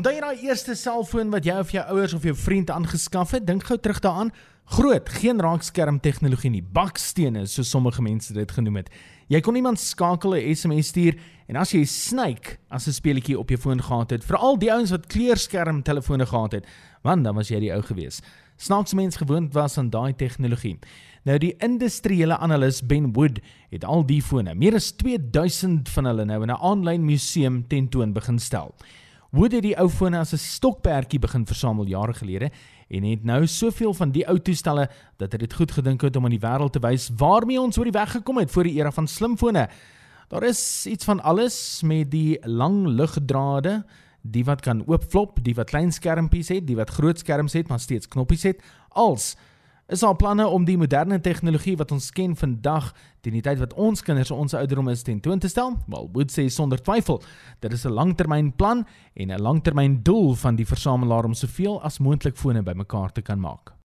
Onthou jy daai eerste selfoon wat jy of jou ouers of jou vriend aangeskaf het? Dink gou terug daaraan. Groot, geen raakskerm tegnologie nie, bakstene soos sommige mense dit genoem het. Jy kon iemand skakel 'n SMS stuur en as jy snyk as 'n speletjie op jou foon gehad het, veral die ouens wat kleurskerm telefone gehad het, want dan was jy die ou gewees. Snaaks mens gewoond was aan daai tegnologie. Nou die industriële analis Ben Wood het al die fone, meer as 2000 van hulle nou in 'n aanlyn museum tentoon begin stel. Wood het die ou fone as 'n stokperdjie begin versamel jare gelede en het nou soveel van die ou toestelle dat hy dit goed gedink het om aan die wêreld te wys waarmee ons oor die weg gekom het voor die era van slimfone. Daar is iets van alles met die lang lugdrade, die wat kan oopflop, die wat klein skermpies het, die wat groot skerms het maar steeds knoppies het, als is al planne om die moderne tegnologie wat ons ken vandag teen die tyd wat ons kinders ons ouderdom is tentoon te stel? Wel, moet sê sonder twyfel, dit is 'n langtermynplan en 'n langtermyndoel van die versamelaar om soveel as moontlik fone bymekaar te kan maak.